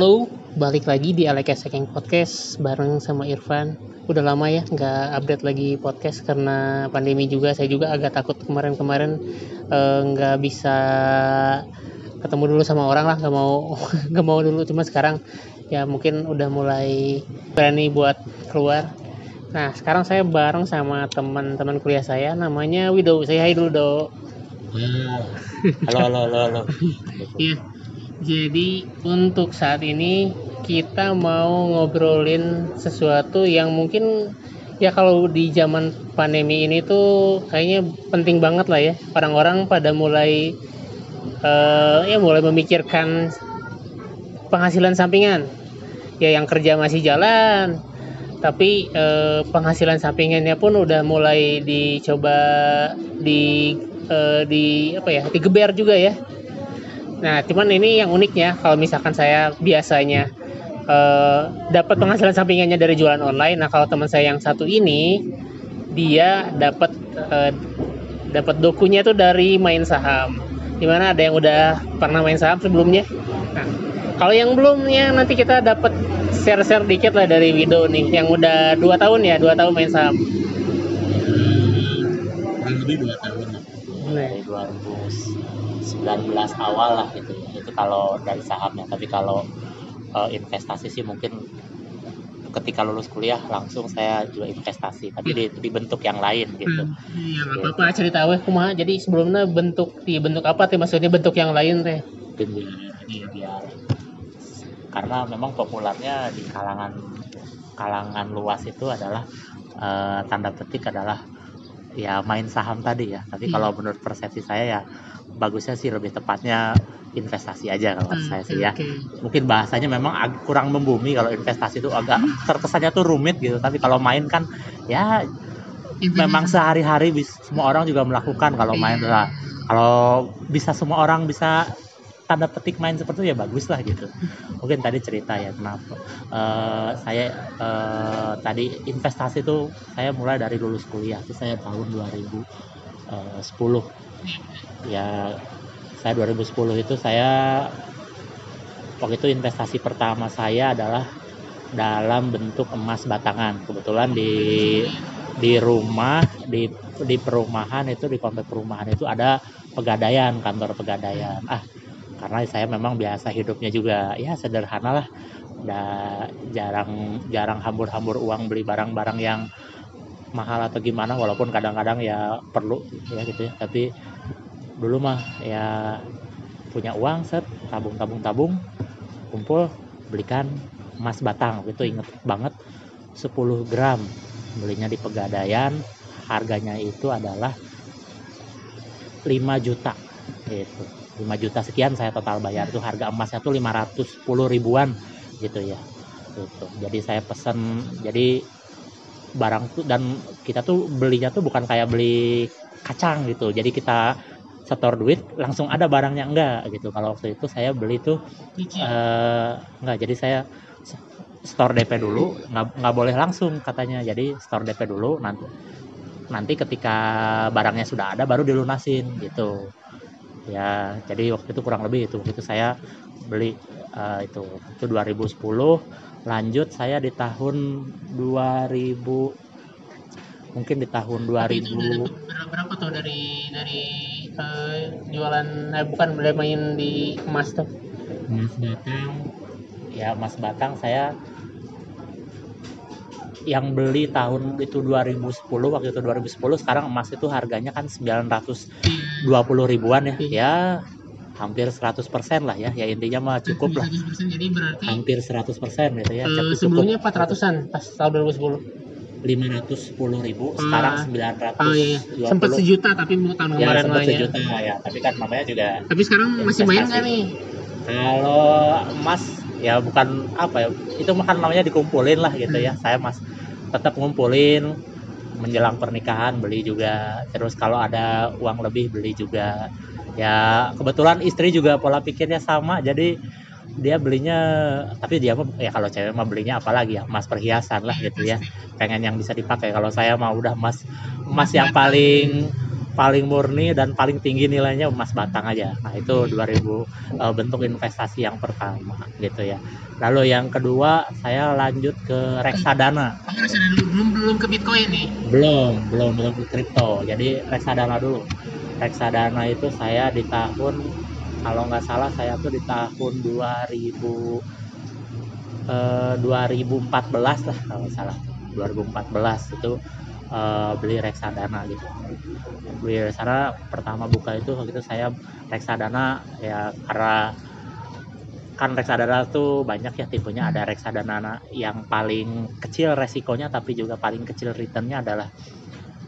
Halo, balik lagi di Alek Sekeng Podcast bareng sama Irfan. Udah lama ya nggak update lagi podcast karena pandemi juga. Saya juga agak takut kemarin-kemarin eh, nggak bisa ketemu dulu sama orang lah, nggak mau nggak mau dulu. Cuma sekarang ya mungkin udah mulai berani buat keluar. Nah sekarang saya bareng sama teman-teman kuliah saya, namanya Widow. Saya hai dulu do. Halo, halo, halo, halo. Iya. Jadi untuk saat ini kita mau ngobrolin sesuatu yang mungkin ya kalau di zaman pandemi ini tuh kayaknya penting banget lah ya. Orang-orang pada mulai eh, ya mulai memikirkan penghasilan sampingan. Ya yang kerja masih jalan, tapi eh, penghasilan sampingannya pun udah mulai dicoba di eh, di apa ya digeber juga ya Nah, cuman ini yang uniknya kalau misalkan saya biasanya eh, dapat penghasilan sampingannya dari jualan online. Nah, kalau teman saya yang satu ini dia dapat eh, dapat dokunya tuh dari main saham. Di mana ada yang udah pernah main saham sebelumnya. Nah, kalau yang belumnya nanti kita dapat share-share dikit lah dari Wido nih yang udah dua tahun ya, dua tahun main saham. Lebih dua tahun Dari 2019 awal lah gitu ya. Itu kalau dari sahamnya. Tapi kalau eh, investasi sih mungkin ketika lulus kuliah langsung saya juga investasi. Tapi di, di bentuk yang lain gitu. Hmm, Iya nggak apa-apa cerita weh kumaha. Jadi sebelumnya bentuk di bentuk apa teh maksudnya bentuk yang lain teh? Biar, iya, biar karena memang populernya di kalangan kalangan luas itu adalah eh, tanda petik adalah ya main saham tadi ya. Tapi Hmm. kalau menurut persepsi saya ya bagusnya sih lebih tepatnya investasi aja kalau Hmm, saya sih ya. Mungkin bahasanya memang ag- kurang membumi kalau investasi itu agak terkesannya tuh rumit gitu. Tapi kalau main kan ya memang sehari-hari bis- semua orang juga melakukan kalau main Iya. lah. Kalau bisa semua orang bisa tanda petik main seperti itu ya bagus lah gitu. Mungkin tadi cerita ya kenapa Eh, saya eh, tadi investasi itu saya mulai dari lulus kuliah itu saya tahun 2010 ya saya 2010 itu saya waktu itu investasi pertama saya adalah dalam bentuk emas batangan. Kebetulan di di rumah di di perumahan itu di komplek perumahan itu ada pegadaian kantor pegadaian. Ah karena saya memang biasa hidupnya juga ya sederhana lah. Da, jarang jarang hambur-hambur uang beli barang-barang yang mahal atau gimana walaupun kadang-kadang ya perlu ya gitu ya. Tapi dulu mah ya punya uang set tabung tabung tabung kumpul belikan emas batang itu inget banget 10 gram belinya di pegadaian harganya itu adalah 5 juta gitu 5 juta sekian saya total bayar. Itu harga emasnya tuh 510 ribuan gitu ya. Gitu. Jadi saya pesen jadi barang tuh dan kita tuh belinya tuh bukan kayak beli kacang gitu. Jadi kita setor duit langsung ada barangnya. Enggak gitu. Kalau waktu itu saya beli tuh eh enggak. Jadi saya store DP dulu nggak nggak boleh langsung katanya. Jadi store DP dulu nanti nanti ketika barangnya sudah ada baru dilunasin gitu ya jadi waktu itu kurang lebih itu. Waktu itu saya beli eh, itu itu 2010 lanjut saya di tahun 2000 mungkin di tahun Tapi itu udah 2000 dapet berapa, berapa tuh dari dari eh, jualan eh, bukan beli main di emas tuh? Mas Batang. Ya Mas Batang saya yang beli tahun itu 2010 waktu itu 2010 sekarang emas itu harganya kan 920 ribuan ya. Ya hampir 100% lah ya. Ya intinya mah cukup lah. 100% jadi berarti hampir 100% gitu ya eh, cukup sebelumnya 400-an pas tahun 2010. 510 ribu Ah. sekarang Oh iya, 920 sempat sejuta tapi mau tahun ya kemarin sempat lah ya. sejuta ya. Tapi kan namanya juga Tapi sekarang masih main nggak nih? Kalau emas ya bukan apa ya itu makan namanya dikumpulin lah gitu ya. Saya mas tetap ngumpulin menjelang pernikahan beli juga. Terus kalau ada uang lebih beli juga. Ya kebetulan istri juga pola pikirnya sama. Jadi dia belinya tapi dia mah ya kalau cewek mah belinya apalagi ya? Emas perhiasan lah gitu ya. Pengen yang bisa dipakai. Kalau saya mah udah emas emas yang paling paling murni dan paling tinggi nilainya emas batang aja. Nah, itu 2000 uh, bentuk investasi yang pertama gitu ya. Lalu yang kedua saya lanjut ke reksadana. Belum belum ke Bitcoin nih. Belum, belum belum ke kripto. Jadi reksadana dulu. Reksadana itu saya di tahun kalau nggak salah saya tuh di tahun 2000 eh, 2014 lah kalau salah 2014 itu eh, beli reksadana gitu. Beli reksadana pertama buka itu waktu itu saya reksadana ya karena kan reksadana tuh banyak ya tipenya. Ada reksadana yang paling kecil resikonya tapi juga paling kecil returnnya adalah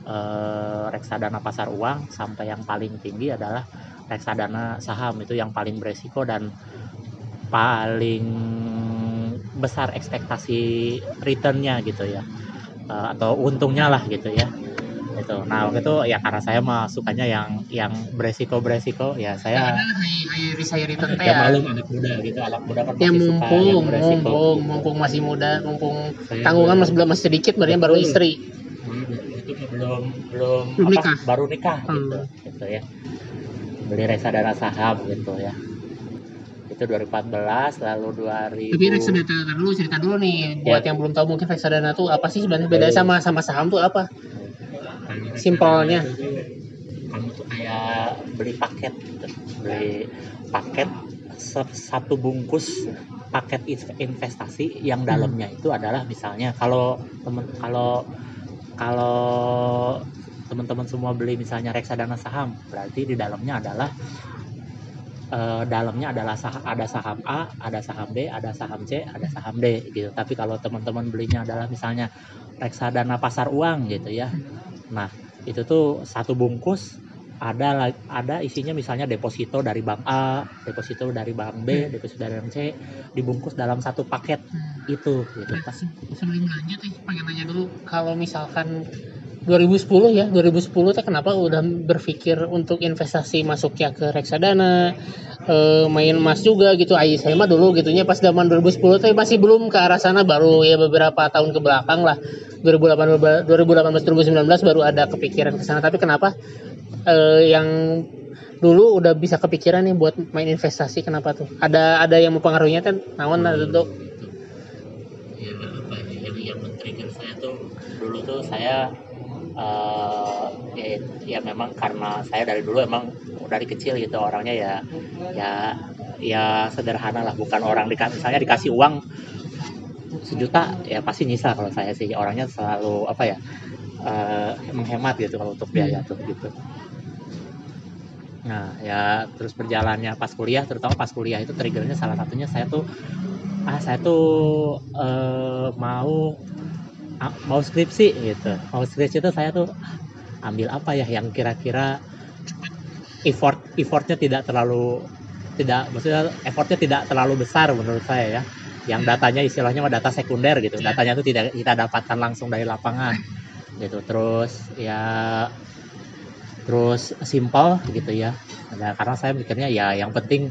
eh, reksadana pasar uang sampai yang paling tinggi adalah reksadana saham. Itu yang paling beresiko dan paling besar ekspektasi returnnya gitu ya Eh, atau untungnya lah gitu ya itu nah waktu itu ya karena saya mah sukanya yang yang beresiko beresiko ya saya high high return teh ya ya. malum anak muda gitu anak muda kan Ya masih suka yang mumpung, beresiko mumpung, gitu. mumpung masih muda, mumpung Saya tanggungan masih belum masih sedikit, baru baru istri. Hmm, itu belum belum Belum apa, nikah. baru nikah Hmm. gitu gitu ya beli reksadana saham gitu ya itu 2014 lalu 2000 Tapi reksadana dulu cerita dulu nih buat Ya. yang belum tahu mungkin reksadana tuh apa sih sebenarnya beda Baik. sama sama saham tuh apa? Simpelnya. itu kamu tuh kayak beli paket gitu beli paket satu bungkus paket investasi yang dalamnya itu adalah misalnya kalau temen kalau kalau teman-teman semua beli misalnya reksadana saham berarti di dalamnya adalah eh, dalamnya adalah sah- ada saham A, ada saham B, ada saham C, ada saham D gitu. Tapi kalau teman-teman belinya adalah misalnya reksadana pasar uang gitu ya. Nah, itu tuh satu bungkus ada ada isinya misalnya deposito dari bank A, deposito dari bank B, deposito dari bank C, dibungkus dalam satu paket itu gitu. Se- sebelum lanjut nih pengen nanya dulu kalau misalkan 2010 ya 2010 teh kenapa udah berpikir untuk investasi masuknya ke reksadana eh, main emas juga gitu Ai saya mah dulu gitunya pas zaman 2010 teh masih belum ke arah sana baru ya beberapa tahun ke belakang lah. 2018 2018 2019 baru ada kepikiran ke sana. Tapi kenapa eh, yang dulu udah bisa kepikiran nih buat main investasi kenapa tuh? Ada ada yang mempengaruhinya kan naon ada tuh ya apa ya? Yang yang men-trigger saya tuh dulu tuh saya eh ya, ya memang karena saya dari dulu emang dari kecil gitu orangnya ya ya ya sederhana lah bukan orang dikasih misalnya dikasih uang sejuta ya pasti nyisa kalau saya sih. Orangnya selalu apa ya eh, menghemat gitu kalau untuk biaya tuh gitu. Nah ya terus berjalannya pas kuliah terutama pas kuliah itu triggernya salah satunya saya tuh ah saya tuh eh, mau mau skripsi gitu. Mau skripsi itu saya tuh ambil apa ya yang kira-kira effort effortnya tidak terlalu tidak maksudnya effortnya tidak terlalu besar menurut saya ya. Yang datanya istilahnya mah data sekunder gitu. Datanya itu tidak kita dapatkan langsung dari lapangan gitu. Terus ya terus simpel gitu ya. Nah, karena saya mikirnya ya yang penting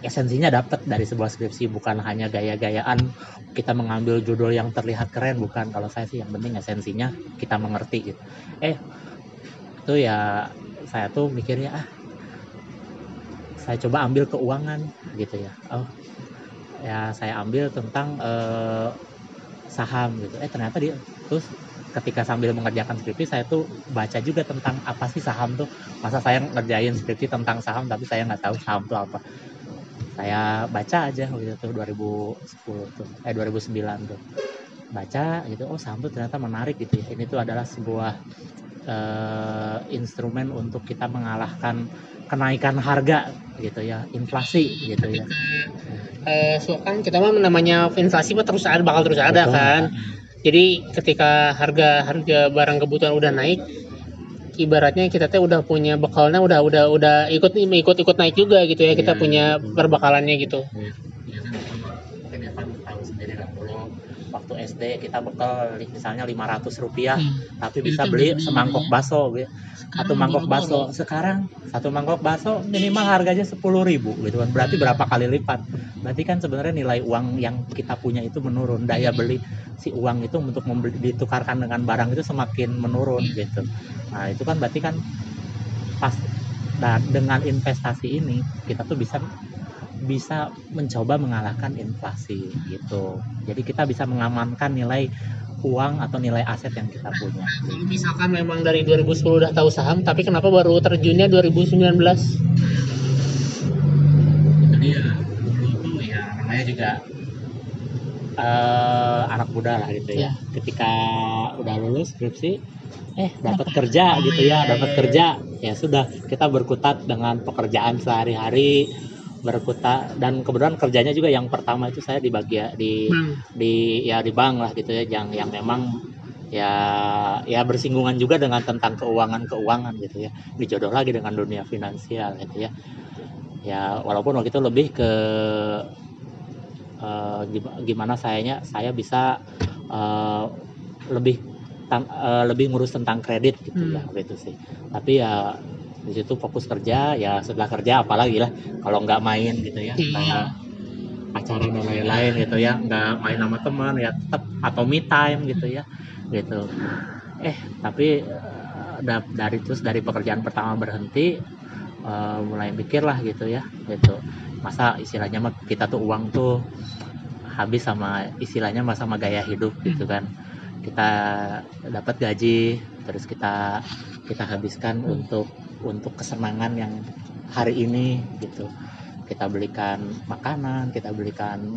esensinya dapat dari sebuah skripsi bukan hanya gaya-gayaan. Kita mengambil judul yang terlihat keren bukan. Kalau saya sih yang penting esensinya kita mengerti gitu. Eh itu ya saya tuh mikirnya ah saya coba ambil keuangan gitu ya. Oh ya saya ambil tentang eh, saham gitu. Eh ternyata dia terus ketika sambil mengerjakan skripsi saya tuh baca juga tentang apa sih saham tuh. Masa saya ngerjain skripsi tentang saham tapi saya nggak tahu saham tuh apa saya baca aja waktu itu 2010 tuh. Eh 2009 tuh. Baca gitu oh saham tuh ternyata menarik gitu ya. Ini tuh adalah sebuah eh, instrumen untuk kita mengalahkan kenaikan harga gitu ya inflasi gitu ya. Eh so kan kita mah namanya inflasi mah terus ada bakal terus ada Betul. kan. Jadi ketika harga harga barang kebutuhan udah naik ibaratnya kita teh udah punya bekalnya udah udah udah ikut ikut ikut naik juga gitu ya kita Iya, punya betul. perbekalannya gitu ya kan mungkin ya kan tahu sendiri lah dulu waktu SD kita bekal misalnya 500 rupiah Hmm. tapi bisa beli semangkok ya. bakso gitu. satu mangkok bakso. Sekarang satu mangkok bakso minimal harganya 10.000 ribu gitu. Kan berarti berapa kali lipat? Berarti kan sebenarnya nilai uang yang kita punya itu menurun. Daya beli si uang itu untuk membeli ditukarkan dengan barang itu semakin menurun gitu. Nah itu kan berarti kan pas dan dengan investasi ini kita tuh bisa bisa mencoba mengalahkan inflasi gitu jadi kita bisa mengamankan nilai uang atau nilai aset yang kita punya Kalau misalkan memang dari 2010 udah tahu saham, tapi kenapa baru terjunnya 2019? itu dia dulu tuh ya namanya juga eh, anak muda lah gitu ya. Ya. Ketika udah lulus skripsi, eh dapat kerja gitu ya, dapat kerja ya sudah kita berkutat dengan pekerjaan sehari-hari berkutat dan kebetulan kerjanya juga yang pertama itu saya di bagian di Bang, di ya di bank lah gitu ya yang yang memang ya ya bersinggungan juga dengan tentang keuangan keuangan gitu ya. Dijodoh lagi dengan dunia finansial gitu ya. Ya walaupun waktu itu lebih ke eh, gim- gimana sayanya saya bisa eh, lebih tan- eh, lebih ngurus tentang kredit gitu ya waktu itu sih. Tapi ya di situ fokus kerja ya setelah kerja apalagi lah kalau nggak main gitu ya Iya. pacaran dan lain-lain gitu ya nggak main sama teman ya tetap atau me time gitu ya gitu. Eh tapi eh, da- dari terus dari pekerjaan pertama berhenti eh, mulai mikir lah gitu ya gitu. Masa istilahnya kita tuh uang tuh habis sama istilahnya mah sama gaya hidup gitu kan. Kita dapat gaji terus kita kita habiskan untuk untuk kesenangan yang hari ini gitu. Kita belikan makanan kita belikan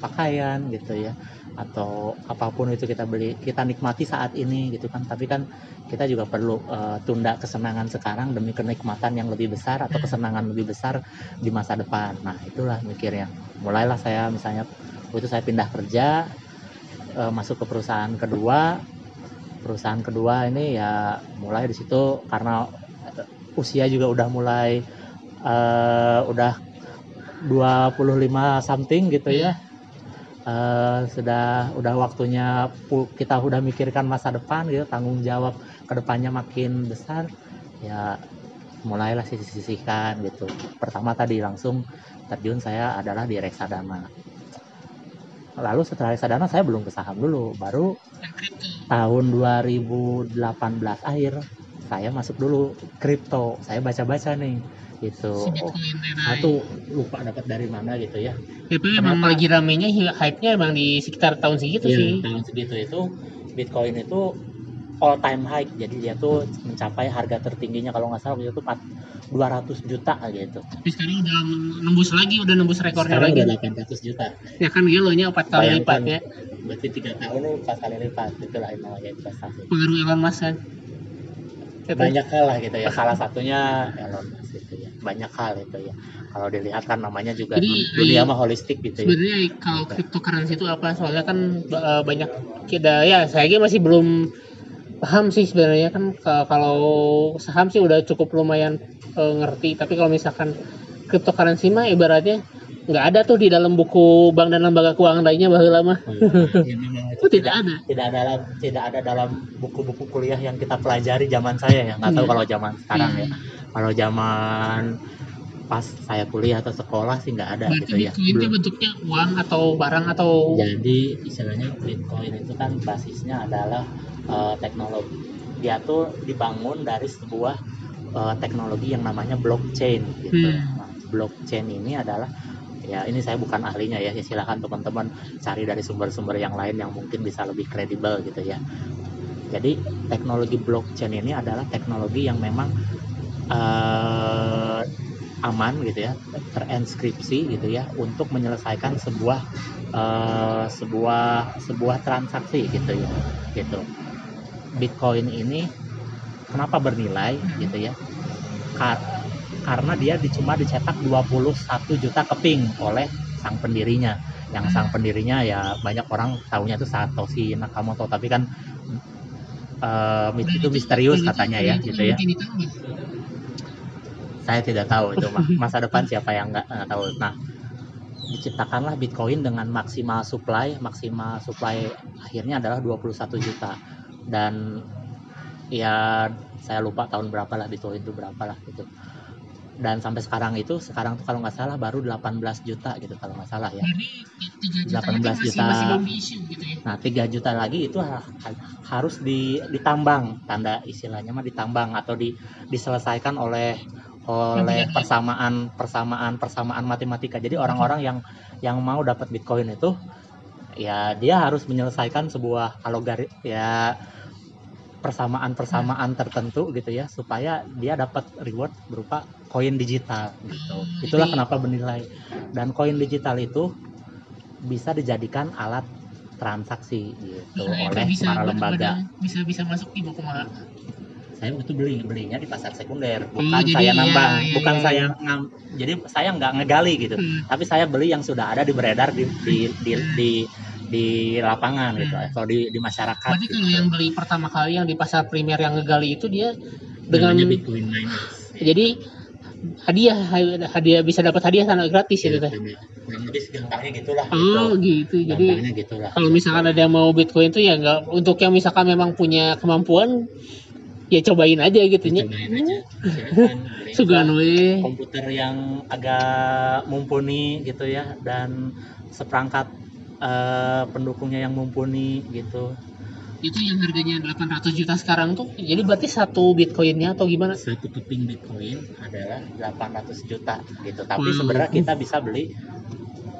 pakaian gitu ya. Atau apa pun itu kita beli kita nikmati saat ini gitu kan. Tapi kan kita juga perlu eh, tunda kesenangan sekarang demi kenikmatan yang lebih besar atau kesenangan lebih besar di masa depan. Nah itulah mikirnya. Mulailah saya misalnya itu saya pindah kerja eh, masuk ke perusahaan kedua perusahaan kedua ini ya mulai di situ karena usia juga udah mulai eh, udah 25 something gitu ya. Eh, sudah udah waktunya kita udah mikirkan masa depan gitu tanggung jawab ke depannya makin besar ya mulailah sisih-sisihkan gitu. Pertama tadi langsung terjun saya adalah di reksadana. Lalu setelah reksadana saya belum ke saham dulu baru tahun 2018 akhir saya masuk dulu kripto saya baca-baca nih gitu si oh, tuh lupa dapat dari mana gitu ya Tapi emang lagi ramenya hype-nya emang di sekitar tahun segitu Iya, sih. tahun segitu itu Bitcoin itu all time high jadi dia tuh mencapai harga tertingginya kalau nggak salah waktu itu 4 200 juta gitu Tapi sekarang udah nembus lagi, udah nembus rekornya sekarang lagi. udah 800 juta Ya kan lo nya empat kali Bayangkan. lipatnya. berarti tiga tahun lu empat kali lipat itulah yang namanya investasi Pengaruh Elon Musk kan. Itu. banyak hal lah gitu ya. salah satunya. Elon Musk gitu ya. Banyak hal itu ya. Kalau dilihat kan namanya juga Jadi, dun- dunia i- mah holistik gitu ya. Sebenarnya kalau cryptocurrency itu apa? Soalnya kan ba- banyak kita ya saya masih belum paham sih sebenarnya kan. Ka- kalau saham sih udah cukup lumayan eh, ngerti. Tapi kalau misalkan cryptocurrency mah ibaratnya nggak ada tuh di dalam buku bank dan lembaga keuangan lainnya bahwa lama Ya, memang itu tidak ada. tidak ada dalam tidak ada dalam buku-buku kuliah yang kita pelajari zaman saya ya. Nggak tahu Iya. kalau zaman sekarang ya. Hmm. kalau zaman pas saya kuliah atau sekolah sih nggak ada berarti gitu ya. Bitcoin itu bentuknya uang atau barang atau jadi istilahnya bitcoin itu kan basisnya adalah eh, teknologi. Dia tuh dibangun dari sebuah eh, teknologi yang namanya blockchain gitu. Hmm. Nah, blockchain ini adalah ya ini saya bukan ahlinya ya, ya silakan teman-teman cari dari sumber-sumber yang lain yang mungkin bisa lebih kredibel gitu ya. Jadi teknologi blockchain ini adalah teknologi yang memang eh, aman gitu ya terinskripsi gitu ya untuk menyelesaikan sebuah eh, sebuah sebuah transaksi gitu ya gitu. Bitcoin ini kenapa bernilai gitu ya? Kar- karena dia di- cuma dicetak 21 juta keping oleh sang pendirinya. Yang sang pendirinya ya banyak orang tahunya itu Satoshi Nakamoto tapi kan eh, itu misterius katanya ya gitu ya. saya tidak tahu itu masa depan siapa yang nggak nggak tahu. Nah diciptakanlah Bitcoin dengan maksimal supply, maksimal supply akhirnya adalah 21 juta. Dan ya saya lupa tahun berapa lah Bitcoin itu berapa lah gitu. Dan sampai sekarang itu sekarang tuh kalau nggak salah baru 18 juta gitu kalau nggak salah ya. Jadi 3 juta 18 masih, juta. masih gitu ya. Nah, 3 juta lagi itu ha- ha- harus di, ditambang, tanda istilahnya mah ditambang atau di, diselesaikan oleh oleh Nanti- persamaan persamaan persamaan matematika. Jadi orang-orang yang yang mau dapat Bitcoin itu ya dia harus menyelesaikan sebuah alogari ya persamaan-persamaan tertentu gitu ya supaya dia dapat reward berupa koin digital gitu. Hmm, Itulah kenapa bernilai. Dan koin digital itu bisa dijadikan alat transaksi gitu Nah, itu oleh bisa para lembaga. bisa bisa masuk di buku. Saya itu beli belinya di pasar sekunder, Oh, bukan jadi saya iya, nambang, iya, bukan iya. saya ngam, jadi saya nggak ngegali gitu. Hmm. Tapi saya beli yang sudah ada di beredar di di di, di, di lapangan gitu Hmm. atau di di masyarakat. Berarti gitu. kalau yang beli pertama kali yang di pasar primer yang ngegali itu dia dengan Namanya Bitcoin miners. jadi hadiah hadiah bisa dapat hadiah tanah gratis Ya, teh. kurang lebih gampangnya gitulah. Oh gitu. gitu. Jadi Gampangnya gitulah. kalau misalkan ada yang mau Bitcoin itu ya nggak untuk yang misalkan memang punya kemampuan ya cobain aja gitu nya. Cobain aja. Sugan we. komputer yang agak mumpuni gitu ya dan seperangkat eh, pendukungnya yang mumpuni gitu Itu yang harganya 800 juta sekarang tuh. Jadi berarti satu Bitcoinnya atau gimana? satu keping bitcoin adalah 800 juta gitu tapi Wow. sebenarnya kita bisa beli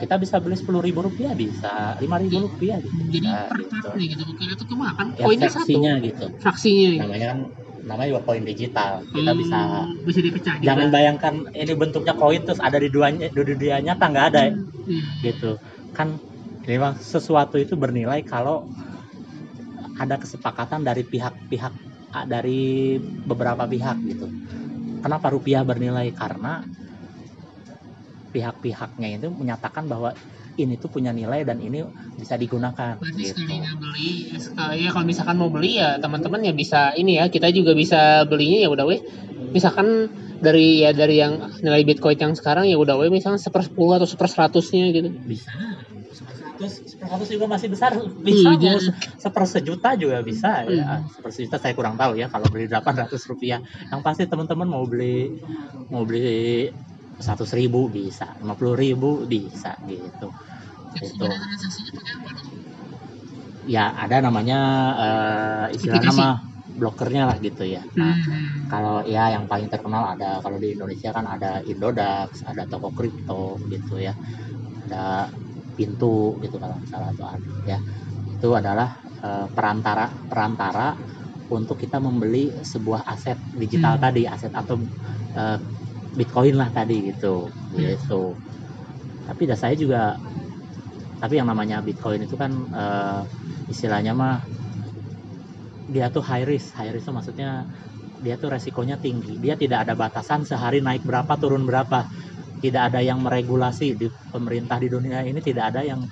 kita bisa beli sepuluh ribu rupiah bisa lima ribu rupiah gitu Jadi Nah, per gitu. nih gitu. Bukan itu kemakan ya koinnya satu. fraksinya gitu Fraksinya. nih. namanya kan namanya juga koin digital kita Hmm, bisa bisa dipecah juga. jangan bayangkan ini bentuknya koin terus ada di duanya di dunia nyata nggak ada ya. Hmm. gitu kan memang sesuatu itu bernilai kalau ada kesepakatan dari pihak-pihak dari beberapa pihak gitu kenapa rupiah bernilai karena pihak-pihaknya itu menyatakan bahwa ini tuh punya nilai dan ini bisa digunakan Berarti gitu. sekalinya beli, ya kalau misalkan mau beli ya teman-teman ya bisa ini ya kita juga bisa belinya ya udah weh. Misalkan dari ya dari yang nilai Bitcoin yang sekarang ya udah weh misalkan seper 10 atau seper 100-nya gitu. bisa seper seratus juga masih besar bisa Iya. se- seper sejuta juga bisa ya Hmm. seper sejuta saya kurang tahu ya kalau beli 800 rupiah yang pasti teman-teman mau beli mau beli seratus ribu bisa lima puluh ribu bisa gitu Itu. ya ada namanya eh, istilah Aplikasi. nama blokernya lah gitu ya nah, Hmm. kalau ya yang paling terkenal ada kalau di Indonesia kan ada Indodax, ada toko kripto gitu ya. Ada pintu gitu kalau nggak salah tuh ada, ya. Itu adalah eh, perantara perantara untuk kita membeli sebuah aset digital Hmm. tadi, aset atau eh, Bitcoin lah tadi gitu. Gitu. Tapi dah saya juga tapi yang namanya Bitcoin itu kan eh, istilahnya mah dia tuh high risk high risk itu maksudnya dia tuh resikonya tinggi dia tidak ada batasan sehari naik berapa turun berapa tidak ada yang meregulasi di pemerintah di dunia ini tidak ada yang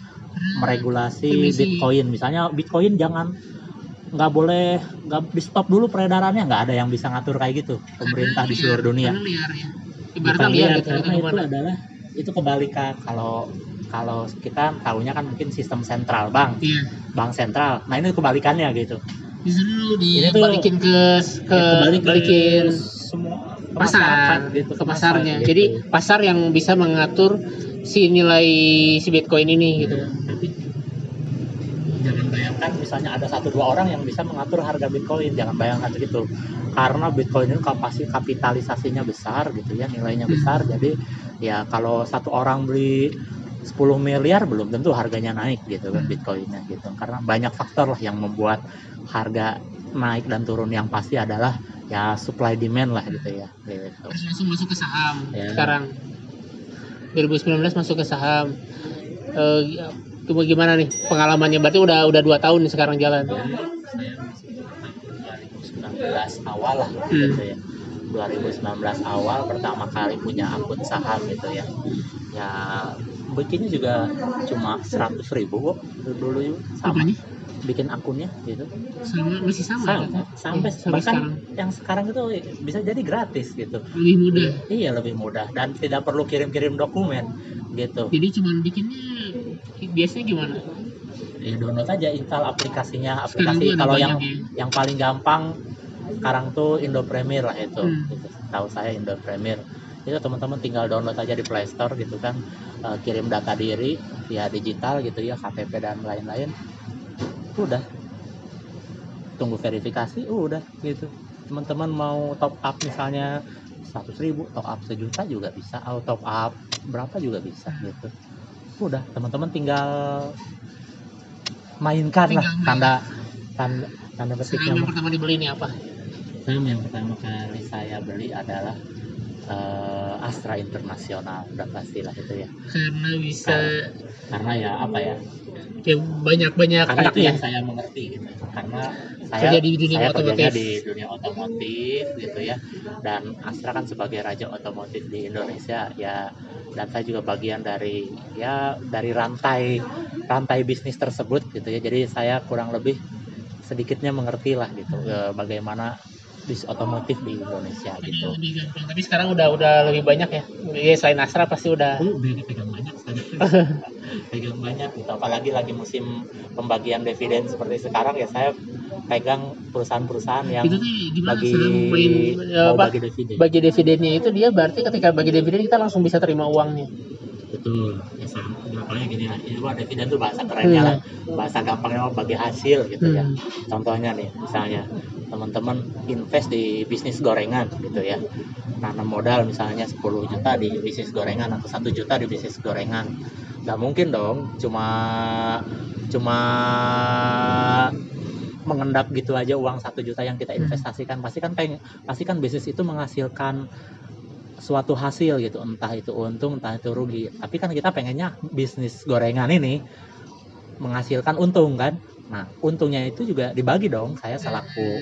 meregulasi Emisi. Bitcoin. Misalnya Bitcoin jangan nggak boleh nggak di stop dulu peredarannya nggak ada yang bisa ngatur kayak gitu. Pemerintah di seluruh dunia. Liar ya. Bukan liar gitu, itu karena itu adalah itu kebalikan. Kalau kalau kita tahunya kan mungkin sistem sentral bank Iya. bank sentral. Nah ini kebalikannya gitu. Justru Ini dibalikin ke ke Ya, kembali ke balikin. semua ke pasar masyarakat gitu ke ke pasarnya. pasar, Jadi gitu. pasar yang bisa mengatur si nilai si Bitcoin ini gitu. jangan bayangkan misalnya ada satu dua orang yang bisa mengatur harga Bitcoin jangan bayangkan gitu karena Bitcoin itu kapasitas kapitalisasinya besar gitu ya nilainya Hmm. besar jadi ya kalau satu orang beli 10 miliar belum tentu harganya naik gitu kan Hmm. Bitcoinnya gitu karena banyak faktor lah yang membuat harga naik dan turun yang pasti adalah ya supply demand lah gitu ya gitu. Terus langsung masuk ke saham Ya. sekarang. 2019 masuk ke saham. Eh coba gimana nih pengalamannya? Berarti udah udah dua tahun nih sekarang jalan. saya masih 2019 awal lah Hmm. gitu ya 2019 awal pertama kali punya akun saham gitu ya ya bikinnya juga cuma 100 ribu kok dulu sama Apanya? Bikin akunnya gitu. Sama masih sama, sama kan? sampai sampai bahkan sekarang. yang sekarang itu bisa jadi gratis gitu. Lebih mudah? Iya lebih mudah. Dan tidak perlu kirim-kirim dokumen gitu. Jadi cuman bikinnya biasanya gimana? Ya download aja install aplikasinya. Aplikasi kalau yang ya. yang paling gampang sekarang tuh Indo Premier lah itu Hmm. gitu. tahu saya Indo Premier. Itu teman-teman tinggal download aja di Play Store gitu kan. Eh, kirim data diri via digital gitu ya KTP dan lain-lain udah. Tunggu verifikasi udah gitu. Teman-teman mau top up misalnya 100.000 ribu top up sejuta juga bisa atau top up berapa juga bisa gitu. Udah teman-teman tinggal mainkan lah Tinggal main. tanda tanda tanda petiknya yang pertama dibeli ini apa? Saham yang pertama kali saya beli adalah eh, Astra Internasional udah pastilah itu ya? Karena bisa karena ya apa ya? Ya banyak banyak karena itu yang saya mengerti gitu. Karena saya Kerja di dunia saya otomotif. di dunia otomotif gitu ya. Dan Astra kan sebagai raja otomotif di Indonesia ya dan saya juga bagian dari ya dari rantai rantai bisnis tersebut gitu ya. Jadi saya kurang lebih sedikitnya mengerti lah gitu eh, bagaimana bis otomotif di Indonesia gitu. lebih gampang. Tapi sekarang udah udah lebih banyak ya. Ya selain Astra pasti udah. Oh, udah dipegang banyak pegang banyak gitu. Apalagi lagi musim pembagian dividen seperti sekarang ya saya pegang perusahaan-perusahaan yang itu tuh saham main ya, bagi dividen. bagi dividennya itu dia berarti ketika bagi dividen kita langsung bisa terima uangnya Betul. Ya sama. Gini lah. Itu mah dividen tuh bahasa kerennya lah. Bahasa gampangnya mah bagi hasil gitu ya. Hmm. Contohnya nih, misalnya teman-teman invest di bisnis gorengan gitu ya. Nanam modal misalnya 10 juta di bisnis gorengan atau satu juta di bisnis gorengan. Nggak mungkin dong cuma cuma mengendap gitu aja uang satu juta yang kita investasikan pasti kan pengen pasti kan bisnis itu menghasilkan suatu hasil gitu. Entah itu untung entah itu rugi. Tapi kan kita pengennya bisnis gorengan ini menghasilkan untung kan? Nah untungnya itu juga dibagi dong. Saya selaku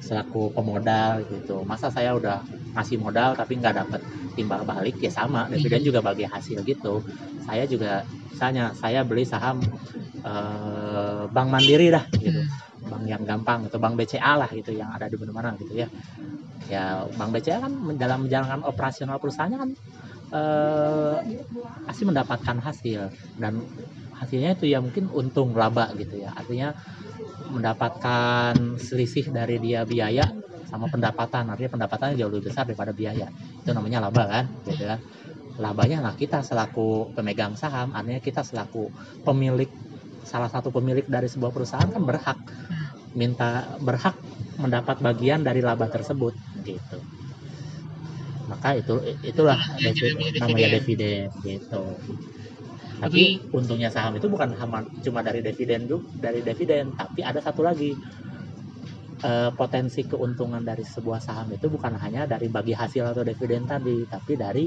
selaku pemodal gitu. Masa saya udah ngasih modal tapi nggak dapat timbal balik ya sama. Dividen juga bagi hasil gitu. Saya juga misalnya saya beli saham eh, Bank Mandiri dah gitu bank yang gampang atau bank BCA lah gitu yang ada di mana-mana gitu ya. Ya bank BCA kan dalam menjalankan operasional perusahaannya kan eh, pasti mendapatkan hasil. Dan hasilnya itu ya mungkin untung laba gitu ya. Artinya mendapatkan selisih dari dia biaya sama pendapatan. Artinya pendapatannya jauh lebih besar daripada biaya. Itu namanya laba kan gitu kan. Labanya lah kita selaku pemegang saham. Artinya kita selaku pemilik salah satu pemilik dari sebuah perusahaan kan berhak minta berhak mendapat bagian dari laba tersebut gitu. Maka itu itulah Namanya devi- dividen. namanya dividen gitu. Tapi untungnya saham itu bukan cuma dari dividen dari dividen tapi ada satu lagi. Eh, potensi keuntungan dari sebuah saham itu bukan hanya dari bagi hasil atau dividen tadi tapi dari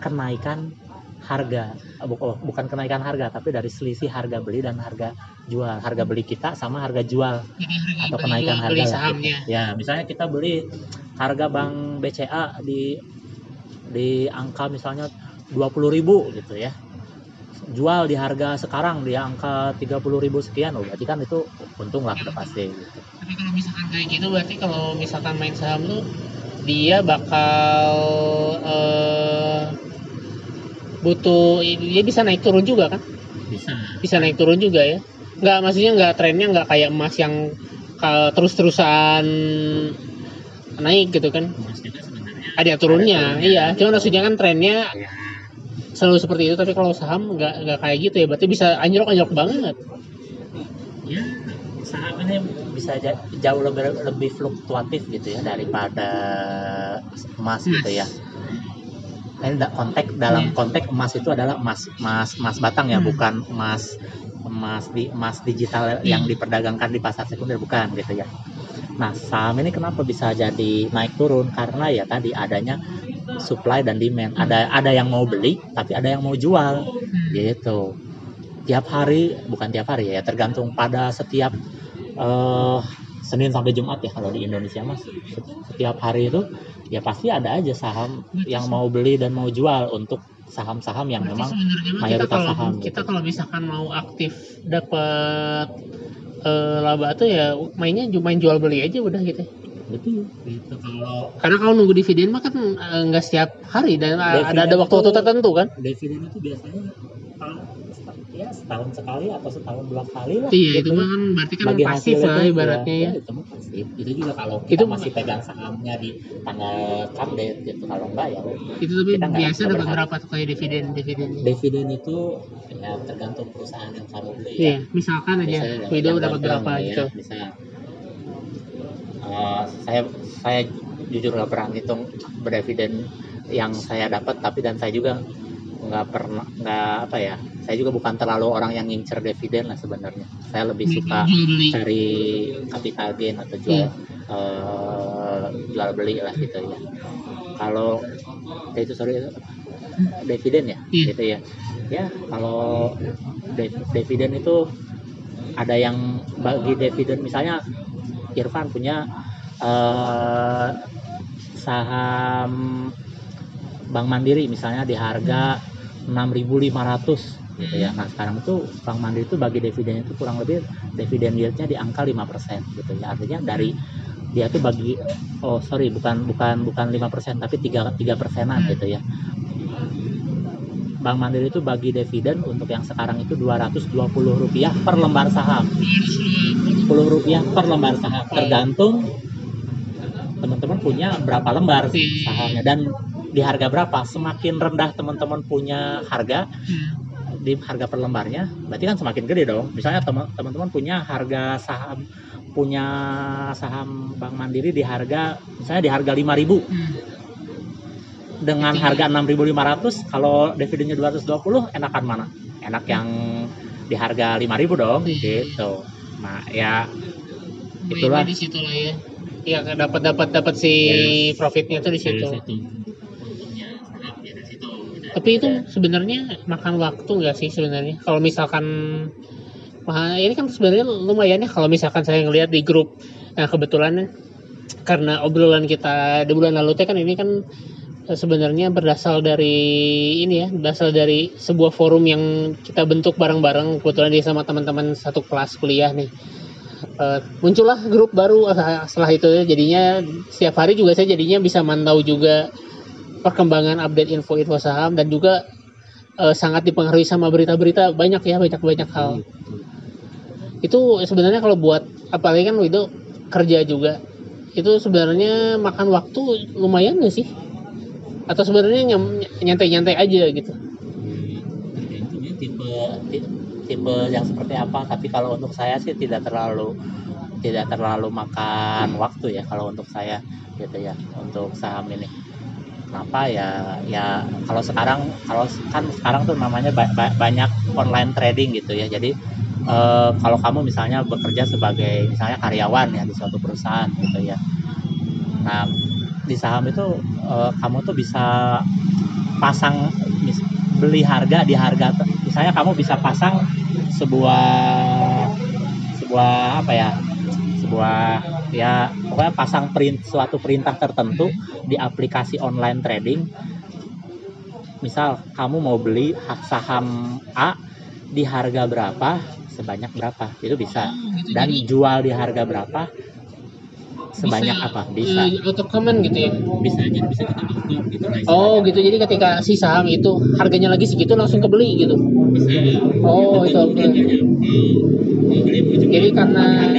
kenaikan harga oh, bukan kenaikan harga tapi dari selisih harga beli dan harga jual. Harga beli kita sama harga jual jadi Atau beli kenaikan jual- harga beli sahamnya. Ya misalnya kita beli harga bank BCA di di angka misalnya 20.000 gitu ya. Jual di harga sekarang di angka 30.000 sekian oh berarti kan itu untung lah udah pasti gitu. tapi kalau misalkan kayak gitu berarti kalau misalkan main saham tuh dia bakal eh, butuh dia bisa naik turun juga kan? Bisa. Bisa naik turun juga ya. Nggak maksudnya nggak trennya nggak kayak emas yang ka- terus-terusan naik gitu kan? Ada turunnya Ada turunnya. iya. Cuma maksudnya kan trennya ya selalu seperti itu tapi kalau saham nggak nggak kayak gitu ya. Berarti bisa anjlok anjlok banget. Ya saham ini bisa ja- jauh lebih lebih fluktuatif gitu ya daripada emas gitu ya. Konteks dalam Iya. konteks emas itu adalah emas emas emas batang ya, Hmm. bukan emas emas di emas digital yang diperdagangkan di pasar sekunder bukan gitu ya. Nah, saham ini kenapa bisa jadi naik turun? Karena ya tadi adanya supply dan demand. Ada ada yang mau beli, tapi ada yang mau jual gitu tiap hari bukan tiap hari ya tergantung pada setiap eh Senin sampai Jumat ya kalau di Indonesia mas setiap hari itu ya pasti ada aja saham yang mau beli dan mau jual untuk saham-saham yang Berarti memang mah kita mayoritas kalau saham kita gitu. kalau misalkan mau aktif dapat eh, laba tuh ya mainnya cuma main jual beli aja udah gitu. Betul. Gitu kalau karena kalau nunggu dividen mah kan eh, nggak setiap hari dan ada Dividen ada waktu-waktu tertentu kan. dividen itu biasanya kalau ya setahun sekali atau setahun dua kali lah iya gitu. itu mah kan berarti kan Bagi pasif lah itu, ibaratnya. ya, itu mah pasif. Itu juga kalau kita Itu- masih pegang sahamnya di tanggal update gitu kalau enggak ya itu tapi Kita biasa dapat berapa tuh kayak dividen dividennya dividen itu ya tergantung perusahaan yang kamu beli iya ya misalkan aja Widow dapat berapa ya, gitu. bisa Eh, saya saya jujur nggak pernah ngitung berdividen yang saya dapat tapi dan saya juga nggak pernah nggak apa ya saya juga bukan terlalu orang yang ngincer dividen lah sebenarnya. Saya lebih suka jual beli cari capital gain atau jual eh, jual beli lah gitu ya. Kalau ya itu sorry dividen ya? Gitu ya. Ya kalau div- dividen itu ada yang bagi dividen. Misalnya Irfan punya eh, saham Bank Mandiri misalnya di harga 6.500 gitu ya. Nah, sekarang itu Bank Mandiri itu bagi dividen itu kurang lebih dividen yieldnya di angka 5% gitu ya. Artinya dari dia tuh bagi oh sorry bukan bukan bukan 5% tapi 3 3 persenan gitu ya. Bank Mandiri itu bagi dividen untuk yang sekarang itu 220 rupiah per lembar saham. 10 rupiah per lembar saham tergantung teman-teman punya berapa lembar sahamnya dan di harga berapa semakin rendah teman-teman punya harga Hmm. Di harga per lembarnya berarti kan semakin gede dong misalnya teman- teman-teman punya harga saham punya saham Bank Mandiri di harga misalnya di harga 5000 Hmm. dengan harga 6.500 kalau dividennya 220 enakan mana enak yang di harga 5.000 dong Iya. gitu nah ya Itulah. di situ lah ya Iya dapat dapat dapat si Yes. profitnya tuh di situ. untungnya sahamnya di situ Tapi itu sebenarnya makan waktu nggak sih sebenarnya? Kalau misalkan Wah, ini kan sebenarnya lumayan ya kalau misalkan saya ngelihat di grup nah kebetulan karena obrolan kita di bulan lalu kan ini kan eh, sebenarnya berdasar dari ini ya berasal dari sebuah forum yang kita bentuk bareng-bareng. Kebetulan dia sama teman-teman satu kelas kuliah nih. Eh, muncullah grup baru setelah itu ya, jadinya setiap hari juga saya jadinya bisa mantau juga perkembangan update info-info saham dan juga eh, sangat dipengaruhi sama berita-berita banyak ya banyak-banyak hal. Itu sebenarnya kalau buat apalagi kan itu kerja juga itu sebenarnya makan waktu lumayan gak sih? Atau sebenarnya nyantai-nyantai aja gitu? Tergantung ya tipe ti- tipe yang seperti apa. Tapi kalau untuk saya sih tidak terlalu tidak terlalu makan waktu ya kalau untuk saya gitu ya untuk saham ini kenapa ya ya kalau sekarang kalau kan sekarang tuh namanya ba- ba- banyak online trading gitu ya. Jadi eh, kalau kamu misalnya bekerja sebagai misalnya karyawan ya di suatu perusahaan gitu ya. Nah di saham itu eh, kamu tuh bisa pasang mis- beli harga di harga misalnya kamu bisa pasang sebuah sebuah apa ya sebuah ya pokoknya pasang print suatu perintah tertentu di aplikasi online trading. Misal kamu mau beli hak saham A di harga berapa? Sebanyak berapa? Itu bisa. Dan jual di harga berapa? Sebanyak Bisa, apa? bisa. eh, auto comment gitu ya? Bisa jadi bisa kita gitu lah oh istilahnya. gitu. Jadi ketika si saham itu harganya lagi segitu langsung kebeli gitu? Bisa. Oh, itu mau beli mau jual, Jadi karena-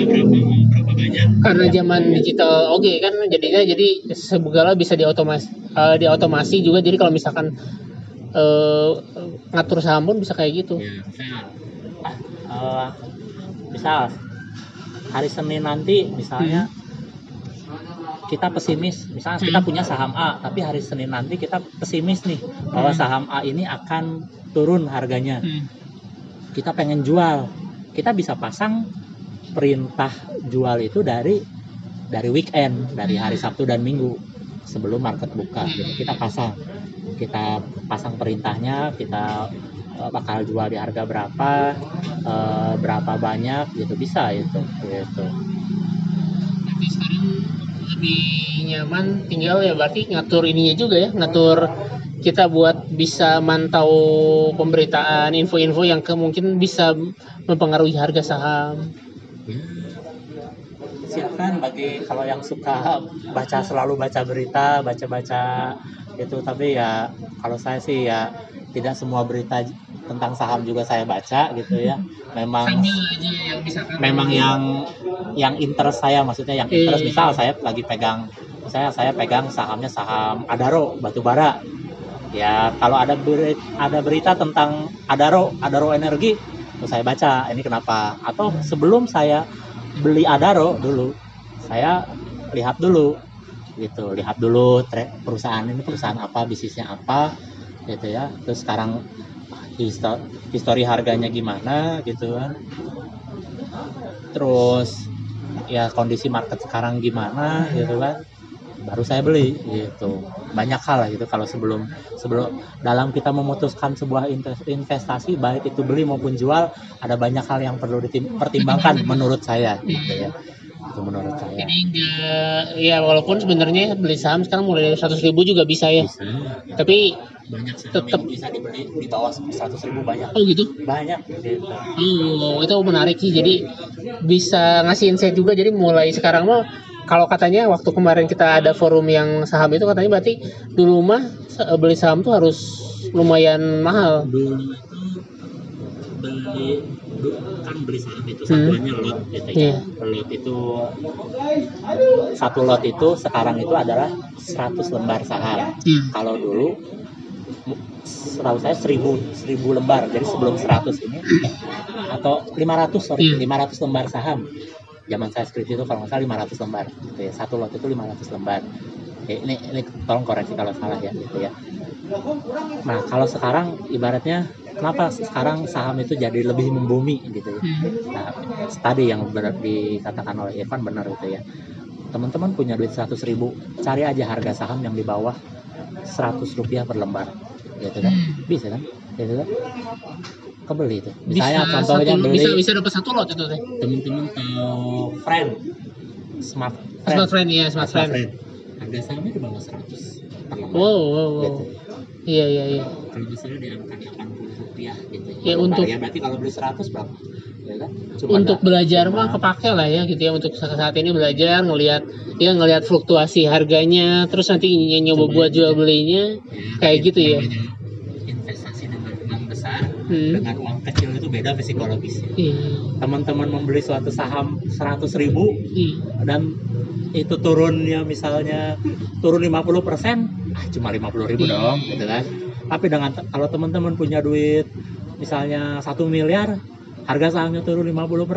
banyak karena zaman digital oke kan jadinya jadi segala bisa diotomas eh, diotomasi juga jadi kalau misalkan eh, ngatur saham pun bisa kayak gitu ya misal eh, misal hari Senin nanti misalnya kita pesimis misalnya kita Hmm. punya saham A tapi hari Senin nanti kita pesimis nih bahwa Hmm. saham A ini akan turun harganya Hmm. kita pengen jual kita bisa pasang perintah jual itu dari dari weekend dari hari Sabtu dan Minggu sebelum market buka. Gitu. kita pasang kita pasang perintahnya kita eh, bakal jual di harga berapa eh, berapa banyak gitu. Bisa itu gitu. Lebih nyaman tinggal ya berarti ngatur ininya juga ya ngatur kita buat bisa mantau pemberitaan info-info yang kemungkinan bisa mempengaruhi harga saham silakan bagi kalau yang suka baca selalu baca berita baca-baca itu. Tapi ya kalau saya sih ya tidak semua berita tentang saham juga saya baca gitu ya. Memang yang memang yang yang interest saya maksudnya yang interest. Iya. misal saya lagi pegang saya saya pegang sahamnya saham Adaro batubara. Ya kalau ada berita, ada berita tentang Adaro Adaro Energi saya baca ini kenapa? Atau sebelum saya beli Adaro dulu saya lihat dulu gitu. Lihat dulu perusahaan ini perusahaan apa bisnisnya apa gitu ya. Terus sekarang histo- histori harganya gimana? Gitu kan. Terus ya kondisi market sekarang gimana gitu kan baru saya beli gitu. Banyak hal lah gitu kalau sebelum sebelum dalam kita memutuskan sebuah inves- investasi baik itu beli maupun jual ada banyak hal yang perlu dipertimbangkan menurut saya gitu ya. Itu menurut saya. Jadi enggak ya walaupun sebenarnya beli saham sekarang mulai dari 100 ribu juga bisa ya. Bisa. Tapi banyak yang bisa dibeli di bawah 100 ribu banyak. Oh gitu? Banyak gitu. Oh, itu menarik sih. Jadi bisa ngasih insight juga. Jadi mulai sekarang mah kalau katanya waktu kemarin kita ada forum yang saham itu katanya berarti dulu mah se- beli saham tuh harus lumayan mahal. dulu itu beli kan beli saham itu Hmm. satuannya lot gitu ya Iya. lot itu satu lot itu sekarang itu adalah 100 lembar saham Iya. kalau dulu setahu saya 1000 1000 lembar jadi sebelum 100 ini atau 500 sorry Iya. 500 lembar saham zaman saya skripsi itu kalau nggak salah 500 lembar gitu ya satu lot itu 500 lembar Oke, ini ini tolong koreksi kalau salah ya gitu ya nah kalau sekarang ibaratnya kenapa sekarang saham itu jadi lebih membumi gitu ya Hmm. Nah, tadi yang benar dikatakan oleh Evan benar itu ya. Teman-teman punya duit 100 ribu, cari aja harga saham yang di bawah 100 rupiah per lembar, gitu kan? Hmm. Bisa kan? Gitu kan? Kebeli itu. Bisa Misalnya satu, contohnya beli bisa bisa dapat satu lot itu teh. teman-teman tahu friend, smart friend, Smart friend ya, smart friend. Harga sahamnya di bawah 100 per lembar. Wow, wow, wow. Gitu. Iya, iya, iya. Kalau misalnya di angka 80 rupiah gitu Ya, lembar. untuk- ya berarti kalau beli 100 berapa? Ya kan? Cuma Untuk ada- belajar cuma- mah kepake lah ya gitu ya untuk saat ini belajar ngelihat ya ngelihat fluktuasi harganya terus nanti nyoba buat ya. jual belinya Ya, Kayak gitu ya? Hmm. dengan uang kecil itu beda psikologisnya. Iya, Teman-teman membeli suatu saham 100 ribu iya. dan itu turunnya misalnya turun 50 ah cuma 50 ribu Iya. dong gitu kan. Tapi dengan kalau teman-teman punya duit misalnya satu miliar, harga sahamnya turun 50